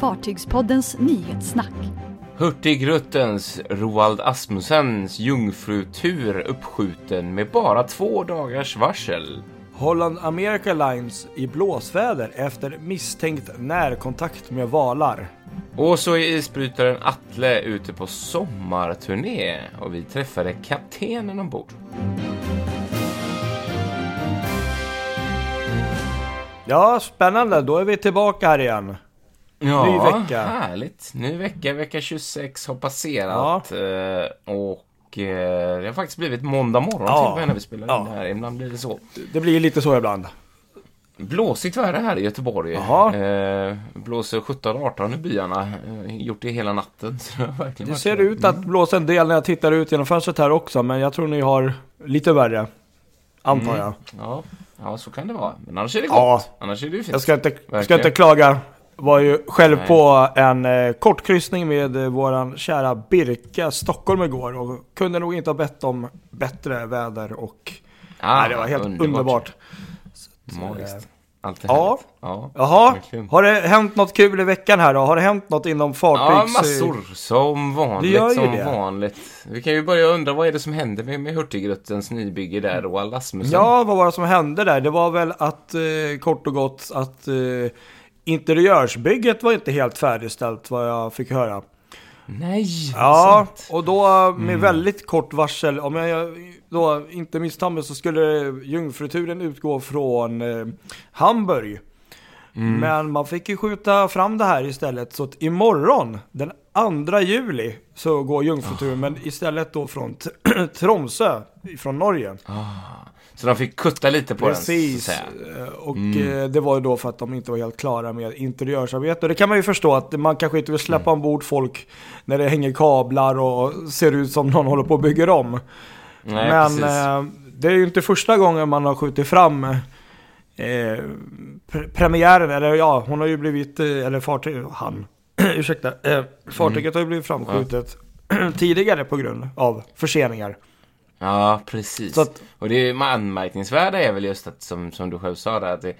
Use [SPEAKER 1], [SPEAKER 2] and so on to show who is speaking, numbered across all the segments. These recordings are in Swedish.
[SPEAKER 1] Fartygspoddens nyhetssnack.
[SPEAKER 2] Hurtigruttens Roald Asmussens jungfrutur uppskjuten med bara två dagars varsel.
[SPEAKER 3] Holland America Lines i blåsväder efter misstänkt närkontakt med valar.
[SPEAKER 2] Och så är isbrytaren Atle ute på sommarturné och vi träffade kaptenen ombord.
[SPEAKER 3] Ja, spännande. Då är vi tillbaka här igen.
[SPEAKER 2] Ja,
[SPEAKER 3] Ny vecka.
[SPEAKER 2] härligt. Ny vecka, vecka 26 har passerat. eh, Och eh, det har faktiskt blivit måndag morgon
[SPEAKER 3] Ja.
[SPEAKER 2] med när vi spelar
[SPEAKER 3] Ja.
[SPEAKER 2] in det här. Ibland blir det så.
[SPEAKER 3] Det blir lite så ibland.
[SPEAKER 2] Blåsigt väder här i Göteborg.
[SPEAKER 3] Jaha.
[SPEAKER 2] Eh, blåser 17-18 i byarna. Eh, gjort det hela natten. Det,
[SPEAKER 3] Det ser ut att blåsa en del när jag tittar ut genom fönstret här också, men jag tror ni har lite värre. Antar jag.
[SPEAKER 2] Ja, ja, så kan det vara. Men annars är det gott.
[SPEAKER 3] Ja.
[SPEAKER 2] Annars är det ju fint.
[SPEAKER 3] Jag ska inte, ska inte klaga. Var ju själv
[SPEAKER 2] Nej.
[SPEAKER 3] på en eh, kortkryssning med eh, våran kära Birka Stockholm igår och kunde nog inte ha bett om bättre väder och
[SPEAKER 2] Ah,
[SPEAKER 3] nej, det var helt underbart.
[SPEAKER 2] Magiskt. Allt är
[SPEAKER 3] Ja.
[SPEAKER 2] Ja.
[SPEAKER 3] Jaha,
[SPEAKER 2] verkligen.
[SPEAKER 3] har det hänt något kul i veckan här då? Har det hänt något inom
[SPEAKER 2] Ja,
[SPEAKER 3] fartygs...
[SPEAKER 2] massor. Som vanligt,
[SPEAKER 3] gör ju
[SPEAKER 2] som
[SPEAKER 3] det.
[SPEAKER 2] vanligt. Vi kan ju börja undra vad är det som händer med, med Hurtigrutens nybygge där och Asmussen?
[SPEAKER 3] Ja, vad var det som hände där? Det var väl att, eh, kort och gott, att eh, interiörsbygget var inte helt färdigställt vad jag fick höra.
[SPEAKER 2] Nej,
[SPEAKER 3] Ja,
[SPEAKER 2] sant.
[SPEAKER 3] och då med väldigt kort varsel, om jag då inte misstar mig så skulle jungfruturen utgå från eh, Hamburg. Men man fick ju skjuta fram det här istället, så att imorgon, den 2 juli, så går jungfruturen, men istället då från Tromsö, från Norge.
[SPEAKER 2] Så de fick kutta lite på
[SPEAKER 3] Precis.
[SPEAKER 2] den.
[SPEAKER 3] Eh, Och eh, det var ju då för att de inte var helt klara med interiörsarbete. Och det kan man ju förstå att man kanske inte vill släppa ombord folk när det hänger kablar och ser ut som någon håller på och bygger om.
[SPEAKER 2] Nej,
[SPEAKER 3] Men
[SPEAKER 2] precis.
[SPEAKER 3] eh, det är ju inte första gången man har skjutit fram eh, pre- premiären, eller ja, hon har ju blivit, eller fartyg, han, ursäkta, eh, fartyget har ju blivit framskjutet tidigare på grund av förseningar.
[SPEAKER 2] Ja, precis.
[SPEAKER 3] Att-
[SPEAKER 2] Och det är anmärkningsvärda är väl just att, som, som du själv sa där, att det,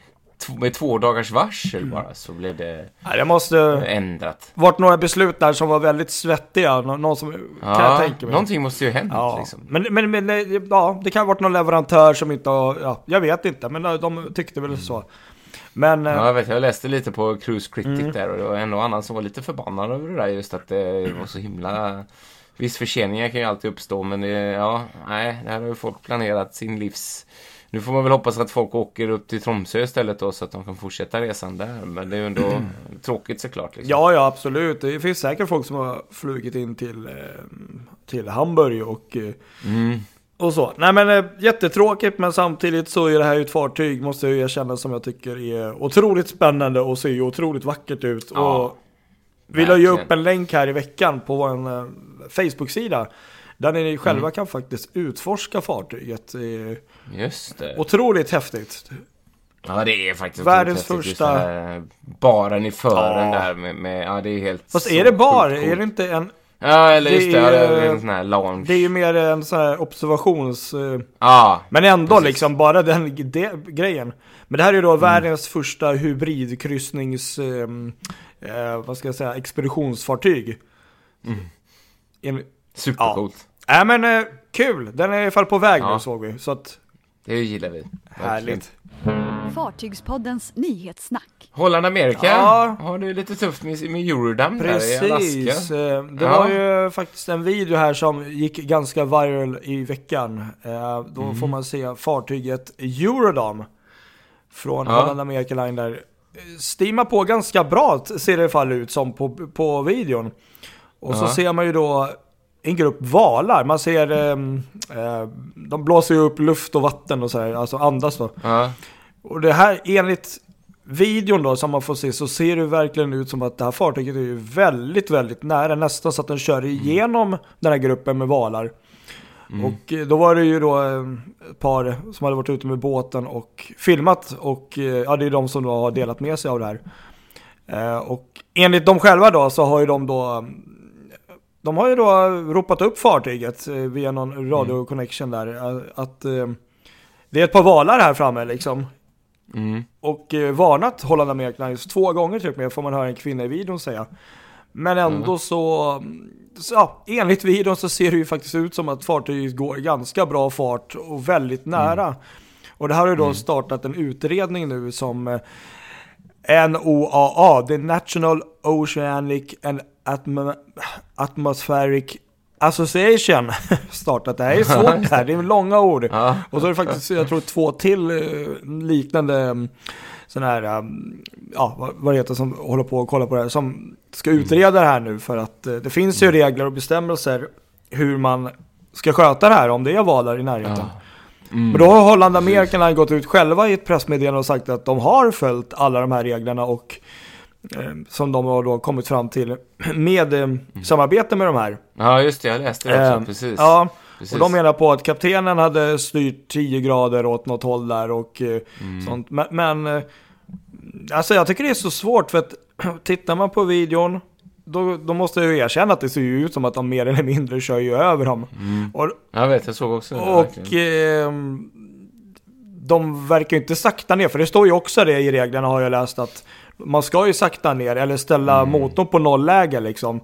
[SPEAKER 2] med två dagars varsel
[SPEAKER 3] Mm.
[SPEAKER 2] bara så blev det
[SPEAKER 3] Nej, det måste
[SPEAKER 2] ändrat.
[SPEAKER 3] varit några beslut där som var väldigt svettiga, nå- någon som, kan jag tänka mig.
[SPEAKER 2] någonting måste ju ha hänt
[SPEAKER 3] Ja,
[SPEAKER 2] liksom.
[SPEAKER 3] men, men, men eh, ja, det kan ha varit någon leverantör som inte har, ja, jag vet inte, men de tyckte väl så. Men, eh,
[SPEAKER 2] Ja, jag vet, jag läste lite på Cruise Critic
[SPEAKER 3] Mm.
[SPEAKER 2] där och det var en och annan som var lite förbannad över det där just att det var så himla... Viss förseningar kan ju alltid uppstå men det, ja, nej, det här har ju folk planerat sin livs... Nu får man väl hoppas att folk åker upp till Tromsö istället då så att de kan fortsätta resan där. Men det är ju ändå tråkigt såklart. Liksom.
[SPEAKER 3] ja, ja, absolut. Det finns säkert folk som har flugit in till, eh, till Hamburg och, eh,
[SPEAKER 2] Mm.
[SPEAKER 3] och så. Nej men eh, jättetråkigt, men samtidigt så är det här ju ett fartyg, måste jag erkänna, som jag tycker är otroligt spännande och ser ju otroligt vackert ut.
[SPEAKER 2] Ja,
[SPEAKER 3] och vi la ju upp en länk här i veckan på vår eh, Facebook-sida. Där ni själva
[SPEAKER 2] Mm.
[SPEAKER 3] kan faktiskt utforska fartyget. Eh,
[SPEAKER 2] Just det.
[SPEAKER 3] Otroligt häftigt.
[SPEAKER 2] Ja, det är faktiskt
[SPEAKER 3] Världens första-
[SPEAKER 2] här Baren i fören
[SPEAKER 3] Ja.
[SPEAKER 2] där med, med, ja det är helt
[SPEAKER 3] Fast är det bar? Är det inte en...
[SPEAKER 2] Ja, eller
[SPEAKER 3] det
[SPEAKER 2] just det, ja, det
[SPEAKER 3] är-
[SPEAKER 2] är en sån här lounge.
[SPEAKER 3] Det är ju mer en sån här observations... eh,
[SPEAKER 2] Ja,
[SPEAKER 3] Men ändå
[SPEAKER 2] Precis.
[SPEAKER 3] liksom, bara den det, grejen. Men det här är ju då världens första hybridkryssnings... Eh, eh, vad ska jag säga? Expeditionsfartyg. En,
[SPEAKER 2] supercoolt.
[SPEAKER 3] Nej men eh, kul! Den är i alla fall på väg
[SPEAKER 2] Ja.
[SPEAKER 3] nu såg vi. Så att,
[SPEAKER 2] Det gillar vi.
[SPEAKER 3] Härligt.
[SPEAKER 1] Fartygspoddens nyhetssnack.
[SPEAKER 2] Holland Amerika
[SPEAKER 3] Ja.
[SPEAKER 2] har det lite tufft med, med Eurodam där i
[SPEAKER 3] Precis.
[SPEAKER 2] Alaska.
[SPEAKER 3] Eh, Det
[SPEAKER 2] Ja.
[SPEAKER 3] var ju faktiskt en video här som gick ganska viral i veckan. Eh, Då
[SPEAKER 2] Mm.
[SPEAKER 3] får man se fartyget Eurodam från
[SPEAKER 2] Ja.
[SPEAKER 3] Holland America Line där. Steamar på ganska bra ser det i fall ut som på, på videon. Och så ser man ju då en grupp valar. Man ser, ehm, eh, de blåser ju upp luft och vatten och så här, alltså andas då.
[SPEAKER 2] Ja.
[SPEAKER 3] Och det här enligt videon då som man får se så ser det verkligen ut som att det här fartyget är ju väldigt, väldigt nära. Nästan så att den kör igenom den här gruppen med valar. Och eh, då var det ju då eh, ett par som hade varit ute med båten och filmat och eh, ja, det är de som då har delat med sig av det här. Och enligt dem själva då så har ju de då de har ju då ropat upp fartyget via någon radio connection där. Att det är ett par valar här framme liksom.
[SPEAKER 2] Mm.
[SPEAKER 3] och varnat Holland American Airlines två gånger typ med får man höra en kvinna i videon säga. Men ändå
[SPEAKER 2] Mm.
[SPEAKER 3] så, så, ja, enligt videon så ser det ju faktiskt ut som att fartyget går i ganska bra fart och väldigt
[SPEAKER 2] Mm.
[SPEAKER 3] nära. Och det här har ju då startat en utredning nu som eh, NOAA, the National Oceanic and Atmo Atmospheric Association, startat. Det här är svårt det här, det är långa ord.
[SPEAKER 2] Ja.
[SPEAKER 3] Och så är det faktiskt, jag tror två till eh, liknande sådana här, eh, ja vad, heter som håller på att kolla på det här, som ska utreda det här nu för att eh, det finns ju regler och bestämmelser hur man ska sköta det här om det är valar i närheten.
[SPEAKER 2] Ja. Mm.
[SPEAKER 3] Men då har Holland Amerikan gått ut själva i ett pressmeddelande och sagt att de har följt alla de här reglerna och eh, som de har då kommit fram till med eh, samarbete med de här.
[SPEAKER 2] ja, just det. Jag läste det också.
[SPEAKER 3] Eh,
[SPEAKER 2] precis.
[SPEAKER 3] Ja,
[SPEAKER 2] precis.
[SPEAKER 3] och de menar på att kaptenen hade styrt 10 grader åt något håll där och eh,
[SPEAKER 2] Mm.
[SPEAKER 3] sånt. Men, men eh, alltså jag tycker det är så svårt för att tittar man på videon då, då måste jag ju erkänna att det ser ju ut som att de mer eller mindre kör ju över dem.
[SPEAKER 2] Mm.
[SPEAKER 3] Och,
[SPEAKER 2] Jag vet, jag såg också det.
[SPEAKER 3] och ehm, de verkar ju inte sakta ner, för det står ju också det i reglerna har jag läst att man ska ju sakta ner eller ställa motorn på nollläge liksom.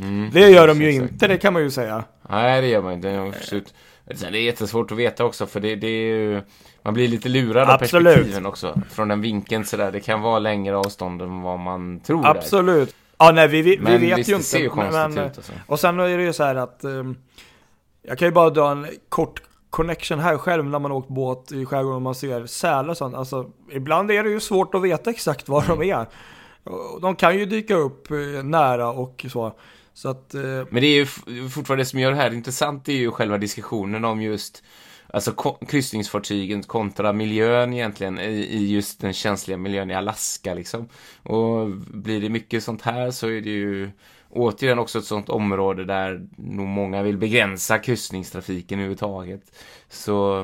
[SPEAKER 2] Mm.
[SPEAKER 3] Det gör de ju
[SPEAKER 2] Exakt.
[SPEAKER 3] inte, det kan man ju säga.
[SPEAKER 2] Nej, det gör man inte. Det är absolut. Sen är det jättesvårt att veta också, för det, det är ju... Man blir lite lurad av
[SPEAKER 3] Absolut.
[SPEAKER 2] perspektiven också. Från den vinkeln sådär. Det kan vara längre avstånd än vad man tror. där.
[SPEAKER 3] Absolut. Ja, nej, vi, vi, vi
[SPEAKER 2] Men
[SPEAKER 3] vet
[SPEAKER 2] visst,
[SPEAKER 3] ju
[SPEAKER 2] det
[SPEAKER 3] inte.
[SPEAKER 2] ser ju
[SPEAKER 3] men,
[SPEAKER 2] ut. Alltså.
[SPEAKER 3] Och sen är det ju så här att ehm, jag kan ju bara dra en kort connection här själv när man åkt båt i skärgården och man ser sälar och sånt. Alltså, ibland är det ju svårt att veta exakt var de är. Och De kan ju dyka upp eh, nära och så. Så att, eh,
[SPEAKER 2] Men det är ju fortfarande det som gör det här intressant är ju själva diskussionen om just Alltså ko- kryssningsfartygen kontra miljön egentligen i, i just den känsliga miljön i Alaska liksom. Och blir det mycket sånt här så är det ju återigen också ett sånt område där nog många vill begränsa kryssningstrafiken överhuvudtaget. Så,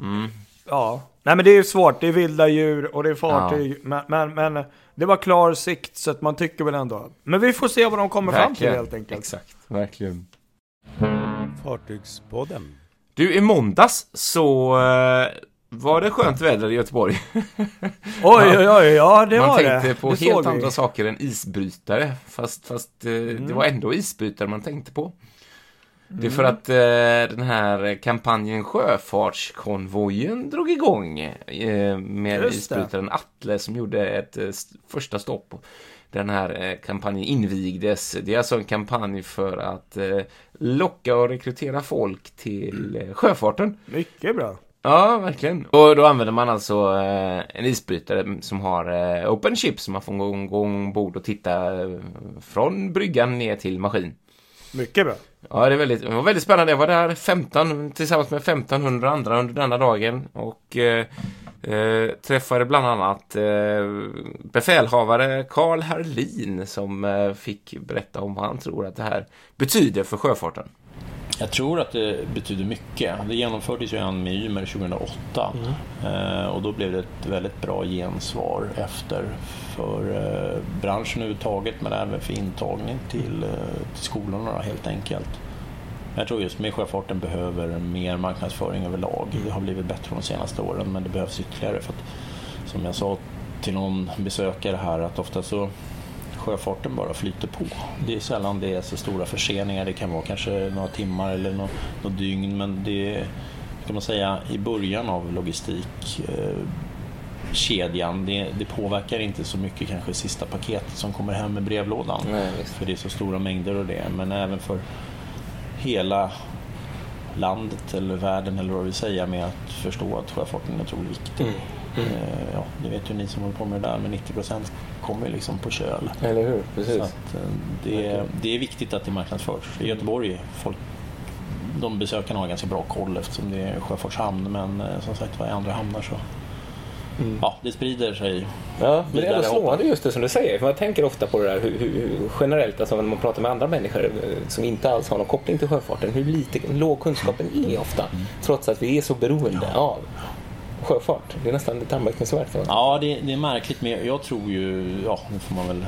[SPEAKER 2] mm.
[SPEAKER 3] ja. Nej men det är ju svårt, det är vilda djur och det är fartyg. Men, men, men det var klar sikt så att man tycker väl ändå. Men vi får se vad de kommer fram till
[SPEAKER 2] Verkligen.
[SPEAKER 3] helt enkelt.
[SPEAKER 2] Exakt, verkligen.
[SPEAKER 4] Fartygspodden.
[SPEAKER 2] Du, i måndags så eh, var det skönt väder i Göteborg.
[SPEAKER 3] Oj oj oj, ja det
[SPEAKER 2] Man
[SPEAKER 3] var
[SPEAKER 2] tänkte
[SPEAKER 3] det.
[SPEAKER 2] på
[SPEAKER 3] det
[SPEAKER 2] helt
[SPEAKER 3] vi.
[SPEAKER 2] andra saker än isbrytare. Fast, fast eh,
[SPEAKER 3] Mm.
[SPEAKER 2] det var ändå isbrytare man tänkte på. Det är för att eh, den här kampanjen Sjöfartskonvojen drog igång eh, med
[SPEAKER 3] Just det.
[SPEAKER 2] isbrytaren Atle som gjorde ett eh, st- första stopp. Den här eh, kampanjen invigdes. Det är alltså en kampanj för att eh, locka och rekrytera folk till eh, sjöfarten.
[SPEAKER 3] Mycket bra.
[SPEAKER 2] Ja, verkligen. Och då använder man alltså en isbrytare som har open chip som man får gå, ombord och titta från bryggan ner till maskin.
[SPEAKER 3] Mycket bra.
[SPEAKER 2] Ja, det, är väldigt, det var väldigt spännande. Jag var där 15, tillsammans med 1500 andra under denna dagen och eh, eh, träffade bland annat eh, befälhavare Karl Herlin som eh, fick berätta om vad han tror att det här betyder för sjöfarten.
[SPEAKER 5] Jag tror att det betyder mycket. Det genomfördes ju en med Ymer 2008 eh, och då blev det ett väldigt bra gensvar efter för eh, branschen överhuvudtaget men även för intagning till, till skolorna helt enkelt. Jag tror just med sjöfarten behöver mer marknadsföring överlag. Det har blivit bättre de senaste åren men det behövs ytterligare. För att, som jag sa till någon besökare här att ofta så sjöfarten bara flyter på. Det är sällan det är så stora förseningar. Det kan vara kanske några timmar eller några, några dygn men det är, kan man säga, i början av logistikkedjan. Det, det påverkar inte så mycket kanske sista paketet som kommer hem med brevlådan.
[SPEAKER 2] Nej.
[SPEAKER 5] För det är så stora mängder och det. Men även för hela landet eller världen eller vad vi säga med att förstå att sjöfarten är otroligt viktig. Eh, Ja, det vet ju ni som håller på med det där, men 90 procent kommer ju liksom på köl.
[SPEAKER 2] Eller hur?
[SPEAKER 5] Så att, eh, det, är, det är viktigt att det marknadsförs. I Göteborg, folk, de besökarna har ganska bra koll eftersom det är sjöfartshamn, men eh, som sagt var i andra hamnar så Ja, det sprider sig.
[SPEAKER 6] Ja, men det är ändå slående just det som du säger. För man tänker ofta på det där hur, hur, generellt, alltså när man pratar med andra människor eh, som inte alls har någon koppling till sjöfarten, hur lite, låg kunskapen är ofta. Trots att vi är så beroende av sjöfart. Det är nästan lite anmärkningsvärt.
[SPEAKER 5] Ja, det, det är märkligt, men jag tror ju, ja, nu får man väl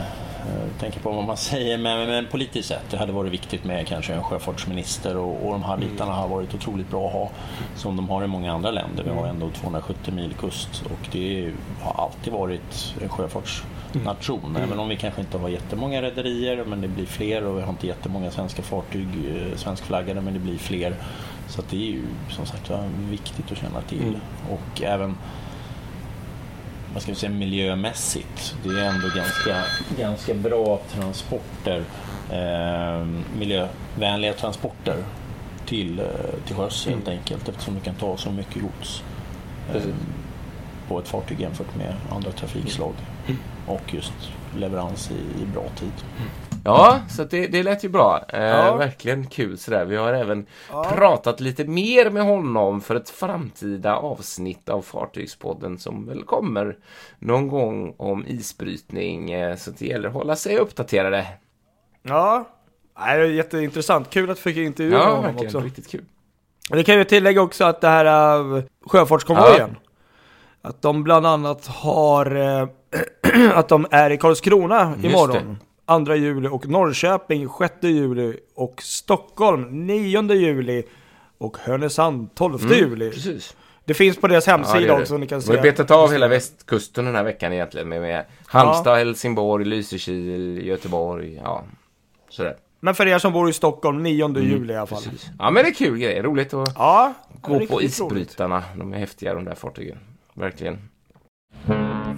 [SPEAKER 5] tänker på vad man säger, men, men politiskt sett. Det hade varit viktigt med kanske en sjöfartsminister och, och de här bitarna har varit otroligt bra att ha. Som de har i många andra länder. Vi har ändå 270 mil kust och det har alltid varit en sjöfartsnation. Även om vi kanske inte har jättemånga rederier, men det blir fler och vi har inte jättemånga svenska fartyg, eh, svenskflaggade, men det blir fler. Så det är ju som sagt viktigt att känna till. Och även vad ska vi säga, miljömässigt. Det är ändå ganska, ganska bra transporter, eh, miljövänliga transporter till, eh, till sjöss helt enkelt eftersom du kan ta så mycket gods eh, på ett fartyg jämfört med andra trafikslag. Och just leverans i, i bra tid.
[SPEAKER 2] Ja, så det, det lät ju bra. Eh,
[SPEAKER 3] Ja.
[SPEAKER 2] Verkligen kul sådär. Vi har även pratat lite mer med honom för ett framtida avsnitt av Fartygspodden som väl kommer någon gång om isbrytning. Eh, så det gäller att hålla sig uppdaterade.
[SPEAKER 3] Ja, Nej, det är jätteintressant. Kul att vi fick intervjua
[SPEAKER 2] Ja,
[SPEAKER 3] honom
[SPEAKER 2] verkligen.
[SPEAKER 3] också.
[SPEAKER 2] Riktigt kul.
[SPEAKER 3] Det kan ju tillägga också att det här uh, sjöfartskonvojen. Att de bland annat har eh, att de är i Karlskrona
[SPEAKER 2] Just
[SPEAKER 3] imorgon. 2 juli och Norrköping 6 juli och Stockholm 9 juli och Härnösand 12 juli.
[SPEAKER 2] Precis.
[SPEAKER 3] Det finns på deras
[SPEAKER 2] Ja,
[SPEAKER 3] hemsida
[SPEAKER 2] det det.
[SPEAKER 3] också. Ni kan
[SPEAKER 2] De har
[SPEAKER 3] se.
[SPEAKER 2] betat av hela västkusten den här veckan egentligen. Med, med Halmstad, Helsingborg, Lysekil, Göteborg. Ja, sådär.
[SPEAKER 3] Men för er som bor i Stockholm 9 juli i alla fall.
[SPEAKER 2] Mm, Precis. Ja, men det är kul grej. Roligt att
[SPEAKER 3] Ja,
[SPEAKER 2] gå på
[SPEAKER 3] riktigt roligt.
[SPEAKER 2] isbrytarna. De är häftiga de där fartygen. Verkligen.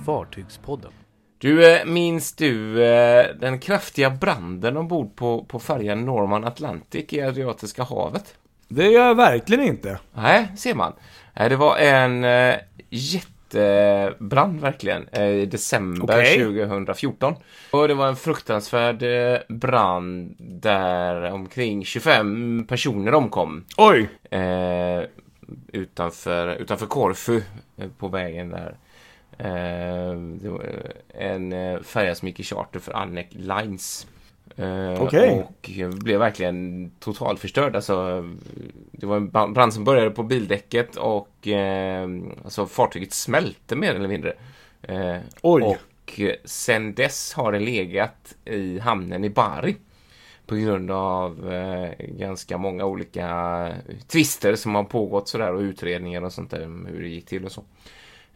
[SPEAKER 4] Fartygspodden.
[SPEAKER 2] Du, eh, minns du eh, den kraftiga branden ombord på, på färjan Norman Atlantic i Adriatiska havet?
[SPEAKER 3] Det gör jag verkligen inte.
[SPEAKER 2] Nej, ser man. Nej, det var en eh, jättebrand verkligen eh, i december
[SPEAKER 3] Okej.
[SPEAKER 2] 2014. Och det var en fruktansvärd eh, brand där omkring 25 personer omkom.
[SPEAKER 3] Oj!
[SPEAKER 2] Eh, utanför, utanför Korfu eh, på vägen där. En eh, färja som gick i charter för Annec Lines. Eh,
[SPEAKER 3] Okej.
[SPEAKER 2] Och blev verkligen totalt förstörd. Alltså, det var en brand som började på bildäcket och eh, alltså, fartyget smälte mer eller mindre. Eh,
[SPEAKER 3] Oj.
[SPEAKER 2] Och eh, sen dess har det legat i hamnen i Bari på grund av eh, ganska många olika tvister som har pågått sådär och utredningar och sånt där om hur det gick till och så.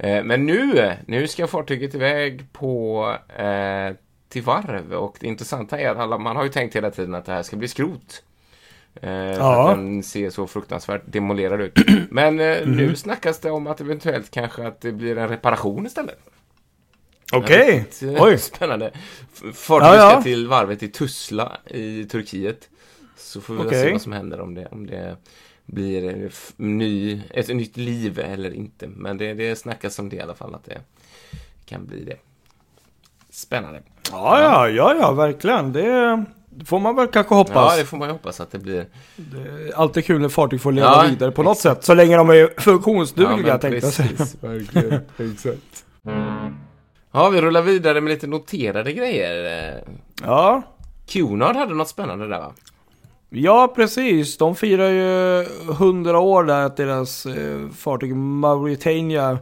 [SPEAKER 2] Eh, men nu, nu ska fartyget iväg på eh, till varv och det intressanta är att man har ju tänkt hela tiden att det här ska bli skrot. Eh,
[SPEAKER 3] Ja.
[SPEAKER 2] att den ser så fruktansvärt demolerad ut. Men eh, nu snackas det om att eventuellt kanske att det blir en reparation istället.
[SPEAKER 3] Okej.
[SPEAKER 2] Riktigt, eh,
[SPEAKER 3] Oj.
[SPEAKER 2] Spännande. Fartyget
[SPEAKER 3] Ja, ja.
[SPEAKER 2] ska till varvet i Tuzla i Turkiet. Så får vi
[SPEAKER 3] Okej.
[SPEAKER 2] se vad som händer om det, om det blir ny, ett nytt liv eller inte. Men det, det snackas om det i alla fall att det kan bli det. Spännande.
[SPEAKER 3] Ja, ja, ja, ja, verkligen. Det får man väl kanske hoppas.
[SPEAKER 2] Ja, det får man ju hoppas att det blir.
[SPEAKER 3] Det är alltid kul när fartyg får leva
[SPEAKER 2] Ja,
[SPEAKER 3] vidare på något
[SPEAKER 2] exakt.
[SPEAKER 3] sätt. Så länge de är funktionsdugliga
[SPEAKER 2] men
[SPEAKER 3] tänkte jag säga.
[SPEAKER 2] verkligen. Exakt. Ja, vi rullar vidare med lite noterade grejer.
[SPEAKER 3] Ja.
[SPEAKER 2] Cunard hade något spännande där va?
[SPEAKER 3] Ja, precis. De firar ju 100 år där att deras eh, fartyg Mauritania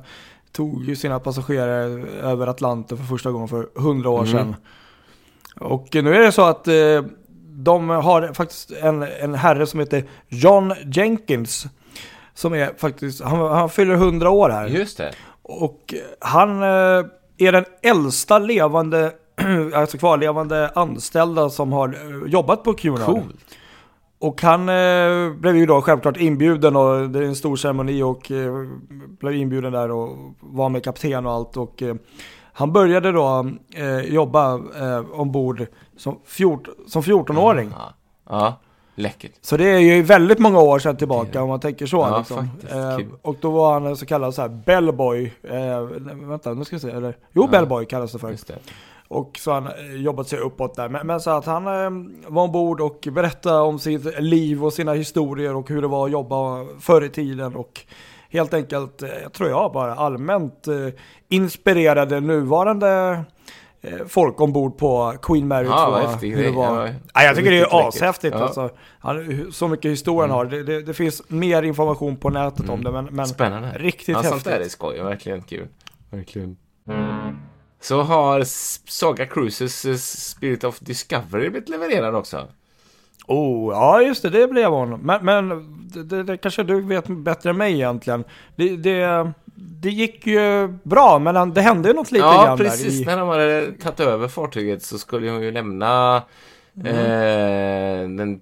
[SPEAKER 3] tog ju sina passagerare över Atlanten för första gången för 100 år
[SPEAKER 2] Mm.
[SPEAKER 3] sedan. Och nu är det så att eh, de har faktiskt en, en herre som heter John Jenkins. Som är faktiskt, han, han fyller 100 år här.
[SPEAKER 2] Just det.
[SPEAKER 3] Och han eh, är den äldsta levande, alltså kvarlevande anställda som har jobbat på Cunard.
[SPEAKER 2] Coolt.
[SPEAKER 3] Och han eh, blev ju då självklart inbjuden och det är en stor ceremoni och eh, blev inbjuden där och var med kapten och allt. Och eh, han började då eh, jobba eh, ombord som, fjort, som 14-åring.
[SPEAKER 2] Ja. ja, läckert.
[SPEAKER 3] Så det är ju väldigt många år sedan tillbaka om man tänker så.
[SPEAKER 2] Ja,
[SPEAKER 3] liksom. eh, och då var han så kallad så här bellboy. Eh, vänta, nu ska vi se. Eller, jo,
[SPEAKER 2] Ja.
[SPEAKER 3] bellboy kallas det för. Och så har han eh, jobbat sig uppåt där. Men, men så att han eh, var ombord och berättade om sitt liv och sina historier och hur det var att jobba förr i tiden. Och helt enkelt, eh, jag tror jag, bara allmänt eh, inspirerade nuvarande eh, folk ombord på Queen Mary 2.
[SPEAKER 2] Ja, vad häftig
[SPEAKER 3] hur det var.
[SPEAKER 2] Ja,
[SPEAKER 3] Ja, jag tycker det är ashäftigt.
[SPEAKER 2] Ja.
[SPEAKER 3] Alltså. Han, så mycket historia han har. Det, det, det finns mer information på nätet om det. Men, men
[SPEAKER 2] Spännande.
[SPEAKER 3] riktigt
[SPEAKER 2] ja,
[SPEAKER 3] häftigt.
[SPEAKER 2] Sånt där är skoj. Verkligen kul. Verkligen. Så har Saga Cruises eh, Spirit of Discovery blivit levererad också.
[SPEAKER 3] Oh, ja just det, det blev hon. Men, men det, det, kanske du vet bättre än mig egentligen. Det, det, det gick ju bra, men det hände ju något lite
[SPEAKER 2] Ja,
[SPEAKER 3] grann
[SPEAKER 2] precis.
[SPEAKER 3] där. I,
[SPEAKER 2] När de hade tagit över fartyget så skulle hon ju lämna
[SPEAKER 3] Mm.
[SPEAKER 2] eh, den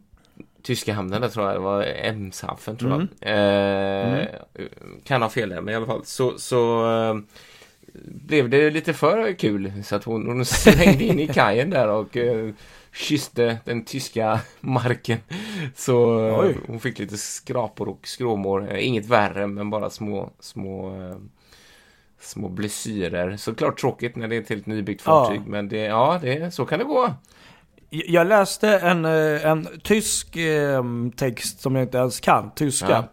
[SPEAKER 2] tyska hamnen där tror jag. Det var Emshaven tror
[SPEAKER 3] Mm.
[SPEAKER 2] jag. Eh, Kan ha fel där, men i alla fall så, så eh, blev det lite för kul. Så att hon, hon slängde in i kajen där och eh, kysste den tyska marken. Så eh,
[SPEAKER 3] Oj.
[SPEAKER 2] hon fick lite skrapor och skråmår. Eh, Inget värre, men bara små, små eh, små blessyrer. Såklart tråkigt när det är ett helt nybyggt
[SPEAKER 3] Ja.
[SPEAKER 2] fartyg, men det, ja, det, så kan det gå.
[SPEAKER 3] jag läste en, eh, en tysk eh, text som jag inte ens kan, tyska.
[SPEAKER 2] Ja.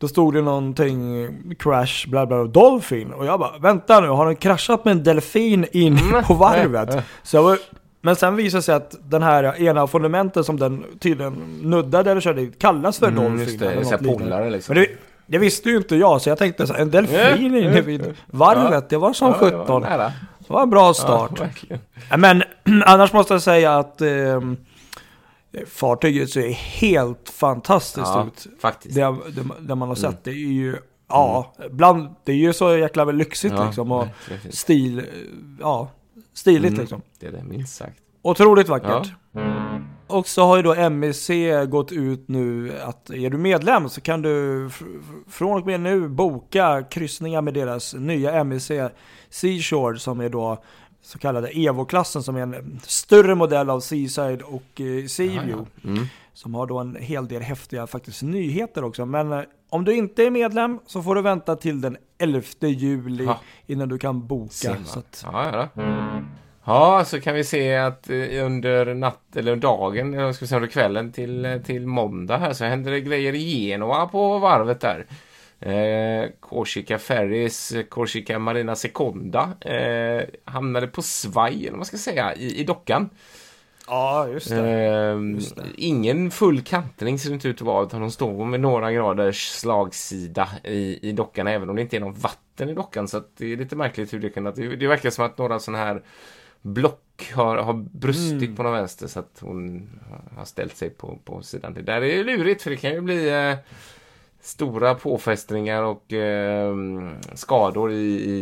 [SPEAKER 3] Då stod det någonting, crash, bla bla, dolphin. Och jag bara, vänta nu, har den kraschat med en delfin in
[SPEAKER 2] Mm.
[SPEAKER 3] på varvet? Så jag var, men sen visade det sig att den här ena fundamentet som den tydligen nuddade eller körde kallas för
[SPEAKER 2] Mm,
[SPEAKER 3] dolphin.
[SPEAKER 2] just det,
[SPEAKER 3] eller något
[SPEAKER 2] polare liksom.
[SPEAKER 3] Men det, det visste ju inte jag, så jag tänkte så här, en delfin inne vid varvet, det var som
[SPEAKER 2] Ja, det var
[SPEAKER 3] 17.
[SPEAKER 2] nära.
[SPEAKER 3] Det var en bra start. Ja, Men annars måste jag säga att eh, fartyget ser helt fantastiskt
[SPEAKER 2] Ja,
[SPEAKER 3] ut.
[SPEAKER 2] faktiskt.
[SPEAKER 3] Det, det, det man har sett, det är ju, ja, bland, det är ju så jäkla väl lyxigt
[SPEAKER 2] Ja,
[SPEAKER 3] liksom. Och
[SPEAKER 2] verkligen
[SPEAKER 3] stil, ja, stiligt
[SPEAKER 2] Mm.
[SPEAKER 3] liksom.
[SPEAKER 2] Det är det, minst sagt.
[SPEAKER 3] Otroligt vackert. Och så har ju då MEC gått ut nu att är du medlem så kan du fr- fr- från och med nu boka kryssningar med deras nya MEC Seashore som är då så kallade Evo-klassen som är en större modell av Seaside och eh, Seaview.
[SPEAKER 2] Mm.
[SPEAKER 3] Som har då en hel del häftiga faktiskt nyheter också. Men eh, om du inte är medlem så får du vänta till den 11 juli
[SPEAKER 2] Ja.
[SPEAKER 3] innan du kan boka. Så att,
[SPEAKER 2] Ja, ja, ja, så kan vi se att eh, under natt eller dagen, eller ska vi säga under kvällen till, eh, till måndag här så händer det grejer i Genua på varvet där. Eh, Corsica Ferries, eh, Corsica Marina Seconda eh, hamnade på svaj, eller vad man ska säga, i, i dockan.
[SPEAKER 3] ja, just det.
[SPEAKER 2] Ehm,
[SPEAKER 3] Just det.
[SPEAKER 2] ingen full kantring ser det inte ut att vara utan de står med några graders slagsida i, i dockan även om det inte är någon vatten i dockan så det är lite märkligt hur det kan det, det verkar som att några sådana här block har, har brustit
[SPEAKER 3] Mm.
[SPEAKER 2] på någon vänster så att hon har ställt sig på, på sidan. Det där är ju lurigt för det kan ju bli eh, stora påfrestningar och eh, skador i,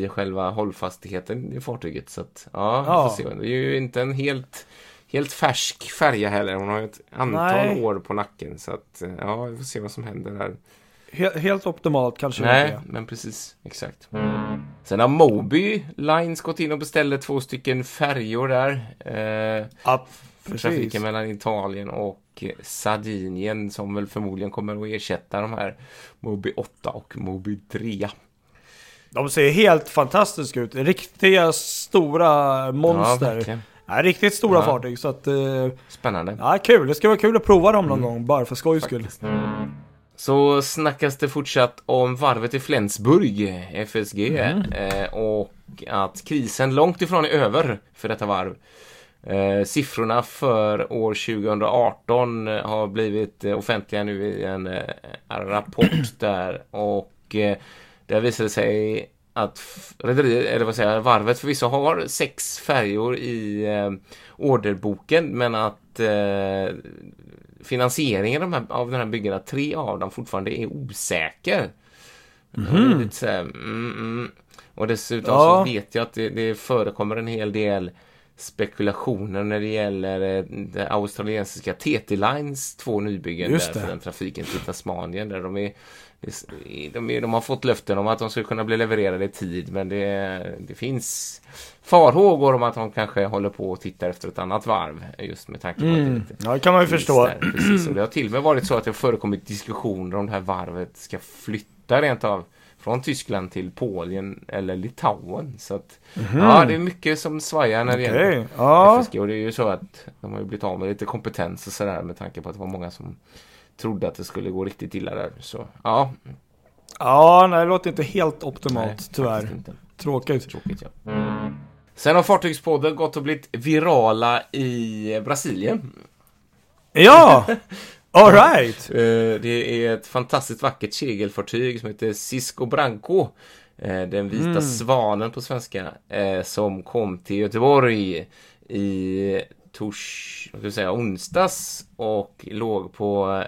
[SPEAKER 2] i själva hållfastheten i fartyget. Så att, ja,
[SPEAKER 3] Ja.
[SPEAKER 2] får se. Det är ju inte en helt, helt färsk färja heller. Hon har ju ett antal
[SPEAKER 3] Nej.
[SPEAKER 2] år på nacken. Så att, eh, ja, vi får se vad som händer där.
[SPEAKER 3] He- helt optimalt kanske
[SPEAKER 2] Nej,
[SPEAKER 3] inte
[SPEAKER 2] men precis. Exakt. Sen har Moby Lines gått in och beställde två stycken färjor där. Eh,
[SPEAKER 3] precis.
[SPEAKER 2] trafiken mellan Italien och eh, Sardinien som väl förmodligen kommer att ersätta de här Moby 8 och Moby 3.
[SPEAKER 3] De ser helt fantastiska ut. Riktiga stora
[SPEAKER 2] Ja,
[SPEAKER 3] monster.
[SPEAKER 2] verkligen.
[SPEAKER 3] Ja, riktigt stora
[SPEAKER 2] Ja.
[SPEAKER 3] fartyg. Så att, eh,
[SPEAKER 2] Spännande.
[SPEAKER 3] ja, kul. Det ska vara kul att prova dem någon
[SPEAKER 2] Mm.
[SPEAKER 3] gång, bara för skojs skull.
[SPEAKER 2] Så snackas det fortsatt om varvet i Flensburg, FSG, eh, och att krisen långt ifrån är över för detta varv. Eh, siffrorna för år 2018 har blivit eh, offentliga nu i en eh, rapport där och eh, där visar det sig att rederiet, eller vad säger jag, varvet förvisso har sex färjor i eh, orderboken men att eh, finansieringen av, de här, av den här byggena, tre av dem fortfarande är osäker. Och det är lite så här, mm, mm. Och dessutom
[SPEAKER 3] Ja.
[SPEAKER 2] så vet jag att det, det förekommer en hel del spekulationer när det gäller eh, det australiensiska TT Lines två nybyggen
[SPEAKER 3] Just
[SPEAKER 2] där för den trafiken till Tasmanien där de är de, är, de har fått löften om att de ska kunna bli levererade i tid men det, det finns farhågor om att de kanske håller på och tittar efter ett annat varv just med tanke på att det
[SPEAKER 3] Mm.
[SPEAKER 2] lite
[SPEAKER 3] Ja, det kan man ju förstå.
[SPEAKER 2] där, precis. Och det har till och med varit så att det har förekommit diskussioner om det här varvet ska flytta rent av från Tyskland till Polen eller Litauen. Så att, ja, det är mycket som svajar när det
[SPEAKER 3] Mhm. Okej,
[SPEAKER 2] gäller
[SPEAKER 3] ja.
[SPEAKER 2] FSG. Och det är ju så att de har ju blivit av med lite kompetens och sådär med tanke på att det var många som trodde att det skulle gå riktigt illa där. Så ja,
[SPEAKER 3] Ja, nej, det låter inte helt optimalt,
[SPEAKER 2] nej,
[SPEAKER 3] tyvärr. Tråkigt.
[SPEAKER 2] Tråkigt ja. Sen har Fartygspodden gått och blivit virala i Brasilien.
[SPEAKER 3] Ja! Alright!
[SPEAKER 2] Eh, Det är ett fantastiskt vackert segelfartyg som heter Cisco Branco. Eh, den vita
[SPEAKER 3] Mm.
[SPEAKER 2] svanen på svenska. Eh, som kom till Göteborg i tors, vad ska jag säga, onsdags och låg på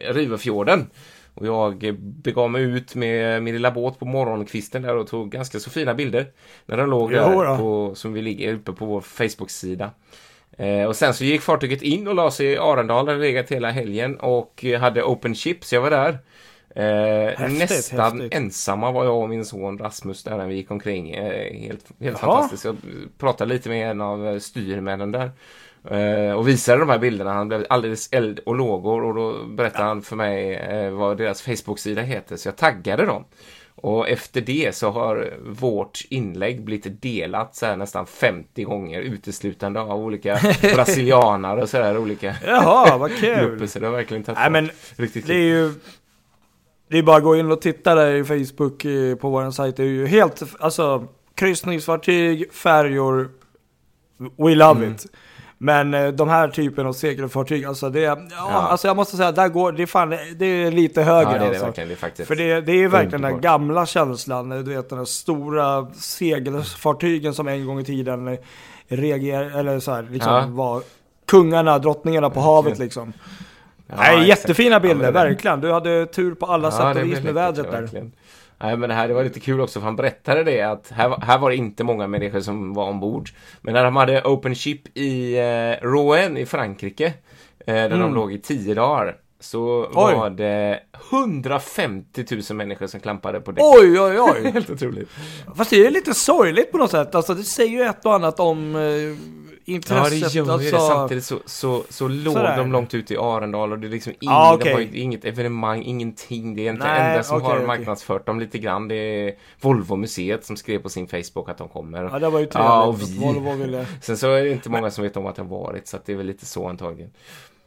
[SPEAKER 2] Rivöfjorden. Och jag begav mig ut med min lilla båt på morgonkvisten där och tog ganska så fina bilder. När den låg där på, som vi ligger uppe på vår Facebook-sida. Eh, och sen så gick fartyget in och la sig i Arendal, där det legat hela helgen och eh, hade open ship, så jag var där. Eh,
[SPEAKER 3] Häftigt,
[SPEAKER 2] nästan
[SPEAKER 3] häftigt.
[SPEAKER 2] ensamma var jag och min son Rasmus där när vi gick omkring. Eh, helt helt
[SPEAKER 3] Jaha.
[SPEAKER 2] fantastiskt. Jag pratade lite med en av styrmännen där. Eh, och visade de här bilderna. Han blev alldeles eld och lågor och då berättade han för mig vad deras Facebook-sida heter. Så jag taggade dem. Och efter det så har vårt inlägg blivit delat så här nästan 50 gånger uteslutande av olika brasilianare och så här olika
[SPEAKER 3] Jaha, vad kul!
[SPEAKER 2] grupper. Så det har verkligen tagit
[SPEAKER 3] Nej men
[SPEAKER 2] riktigt
[SPEAKER 3] det är ju... Det är bara att gå in och titta där i Facebook eh, på vår sajt. Det är ju helt, alltså kryssningsfartyg, färjor, we love
[SPEAKER 2] Mm.
[SPEAKER 3] it. Men eh, de här typen av segelfartyg, alltså det, ja, alltså jag måste säga, där går, det är fan, det är lite högre
[SPEAKER 2] Ja, det är det
[SPEAKER 3] alltså.
[SPEAKER 2] verkligen. Det är faktiskt
[SPEAKER 3] För det, det är verkligen den gamla känslan, du vet den där stora segelfartygen som en gång i tiden eh, reagerar, eller så här, liksom
[SPEAKER 2] Ja.
[SPEAKER 3] var kungarna, drottningarna på havet liksom.
[SPEAKER 2] Ja,
[SPEAKER 3] Nej, jättefina
[SPEAKER 2] Ja,
[SPEAKER 3] bilder, verkligen. Du hade tur på alla
[SPEAKER 2] Ja,
[SPEAKER 3] sätt och vis med vädret
[SPEAKER 2] ja,
[SPEAKER 3] där.
[SPEAKER 2] verkligen. Nej, men det här det var lite kul också för han berättade det att här, här var det inte många människor som var ombord. Men när de hade open ship i eh, Rouen i Frankrike, eh, där de låg i tio dagar, så
[SPEAKER 3] Mm. Oj.
[SPEAKER 2] var det 150 000 människor som klampade på däck.
[SPEAKER 3] Oj, oj, oj.
[SPEAKER 2] Helt otroligt.
[SPEAKER 3] Fast det är lite sorgligt på något sätt. Alltså det säger ju ett och annat om eh,
[SPEAKER 2] Ja,
[SPEAKER 3] intresset.
[SPEAKER 2] det gör ju
[SPEAKER 3] alltså,
[SPEAKER 2] det. Samtidigt så, så, så låg
[SPEAKER 3] Sådär.
[SPEAKER 2] de långt ute i Arendal och det är liksom ing,
[SPEAKER 3] Ja,
[SPEAKER 2] det var
[SPEAKER 3] okej.
[SPEAKER 2] ju inget evenemang, ingenting. Det är inte
[SPEAKER 3] Nej,
[SPEAKER 2] enda som
[SPEAKER 3] okej,
[SPEAKER 2] har
[SPEAKER 3] okej.
[SPEAKER 2] marknadsfört dem lite grann. Det är Volvo-museet som skrev på sin Facebook att de kommer.
[SPEAKER 3] Ja, det var ju trevligt.
[SPEAKER 2] Ja, och vi.
[SPEAKER 3] Volvo ville.
[SPEAKER 2] Sen så är det inte många som vet om att den varit, så att det är väl lite så antagligen.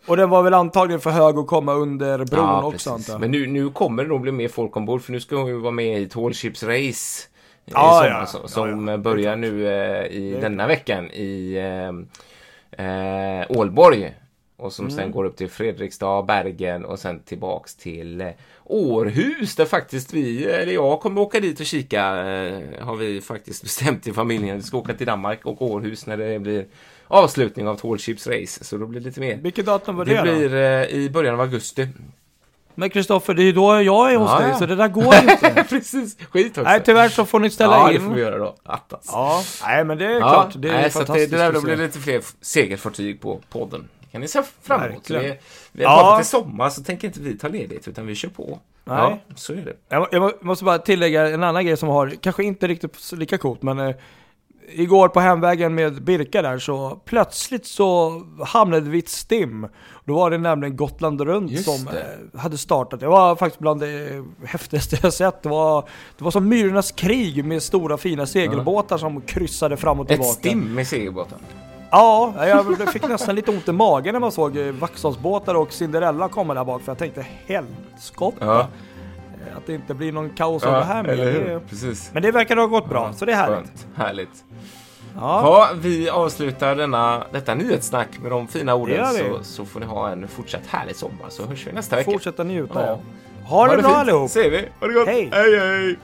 [SPEAKER 3] Och den var väl antagligen för hög att komma under bron
[SPEAKER 2] ja,
[SPEAKER 3] också antar.
[SPEAKER 2] Men nu, nu kommer det nog bli mer folk ombord, för nu ska hon ju vara med i Ships Race.
[SPEAKER 3] Ja,
[SPEAKER 2] sommar,
[SPEAKER 3] ja.
[SPEAKER 2] som,
[SPEAKER 3] Ja,
[SPEAKER 2] som
[SPEAKER 3] ja.
[SPEAKER 2] börjar nu eh, i denna veckan i eh, eh, Ålborg. Och som
[SPEAKER 3] Mm.
[SPEAKER 2] sen går upp till Fredrikstad, Bergen och sen tillbaks till eh, Århus där faktiskt vi, eller jag kommer åka dit och kika. Eh, har vi faktiskt bestämt i familjen. Vi ska åka till Danmark och Århus när det blir avslutning av Tall Ships Race. Så då blir det lite mer.
[SPEAKER 3] Vilket datum var det,
[SPEAKER 2] Det
[SPEAKER 3] då?
[SPEAKER 2] blir eh, i början av augusti.
[SPEAKER 3] Men Kristoffer, det är ju då jag är hos
[SPEAKER 2] Ja,
[SPEAKER 3] dig,
[SPEAKER 2] ja.
[SPEAKER 3] så det där går inte.
[SPEAKER 2] Precis, skit också.
[SPEAKER 3] Nej, tyvärr så får ni ställa
[SPEAKER 2] ja,
[SPEAKER 3] in.
[SPEAKER 2] det får vi göra då. Attas.
[SPEAKER 3] Ja, nej men det är
[SPEAKER 2] Ja,
[SPEAKER 3] klart. Det är
[SPEAKER 2] nej, så att det,
[SPEAKER 3] fantastiskt
[SPEAKER 2] det där blir lite fler segelfartyg på podden. Kan ni se fram emot. Vi, vi
[SPEAKER 3] Ja.
[SPEAKER 2] bara till sommar så tänker inte vi ta ledigt utan vi kör på.
[SPEAKER 3] Nej.
[SPEAKER 2] Ja, så är det.
[SPEAKER 3] Jag, jag må- måste bara tillägga en annan grej som har, kanske inte riktigt så lika coolt, men eh, igår på hemvägen med Birka där så plötsligt så hamnade vi i ett stim. Då var det nämligen Gotland runt
[SPEAKER 2] Just
[SPEAKER 3] som
[SPEAKER 2] det.
[SPEAKER 3] eh, hade startat. Det var faktiskt bland det häftigaste jag sett. Det var, det var som Myrornas krig med stora fina segelbåtar som kryssade fram och
[SPEAKER 2] Ett
[SPEAKER 3] tillbaka.
[SPEAKER 2] stim med segelbåten.
[SPEAKER 3] Ja, jag fick nästan lite ont i magen när man såg eh, Vaxholmsbåtar och Cinderella komma där bak för jag tänkte helskotta.
[SPEAKER 2] Ja,
[SPEAKER 3] Att det inte blir någon kaos av det här med. Det
[SPEAKER 2] Precis.
[SPEAKER 3] Men det verkar ha gått bra, så det är härligt.
[SPEAKER 2] Skönt. Härligt.
[SPEAKER 3] Ja.
[SPEAKER 2] Ja, vi avslutar denna, detta nyhetssnack med de fina
[SPEAKER 3] Det
[SPEAKER 2] orden så, så får ni ha en fortsatt härlig sommar så hörs vi nästa vecka.
[SPEAKER 3] Fortsätta njuta.
[SPEAKER 2] Ja.
[SPEAKER 3] Ja. Ha det bra
[SPEAKER 2] fint.
[SPEAKER 3] allihop!
[SPEAKER 2] Ser vi. Ha det gott.
[SPEAKER 3] Hej.
[SPEAKER 2] hej! hej.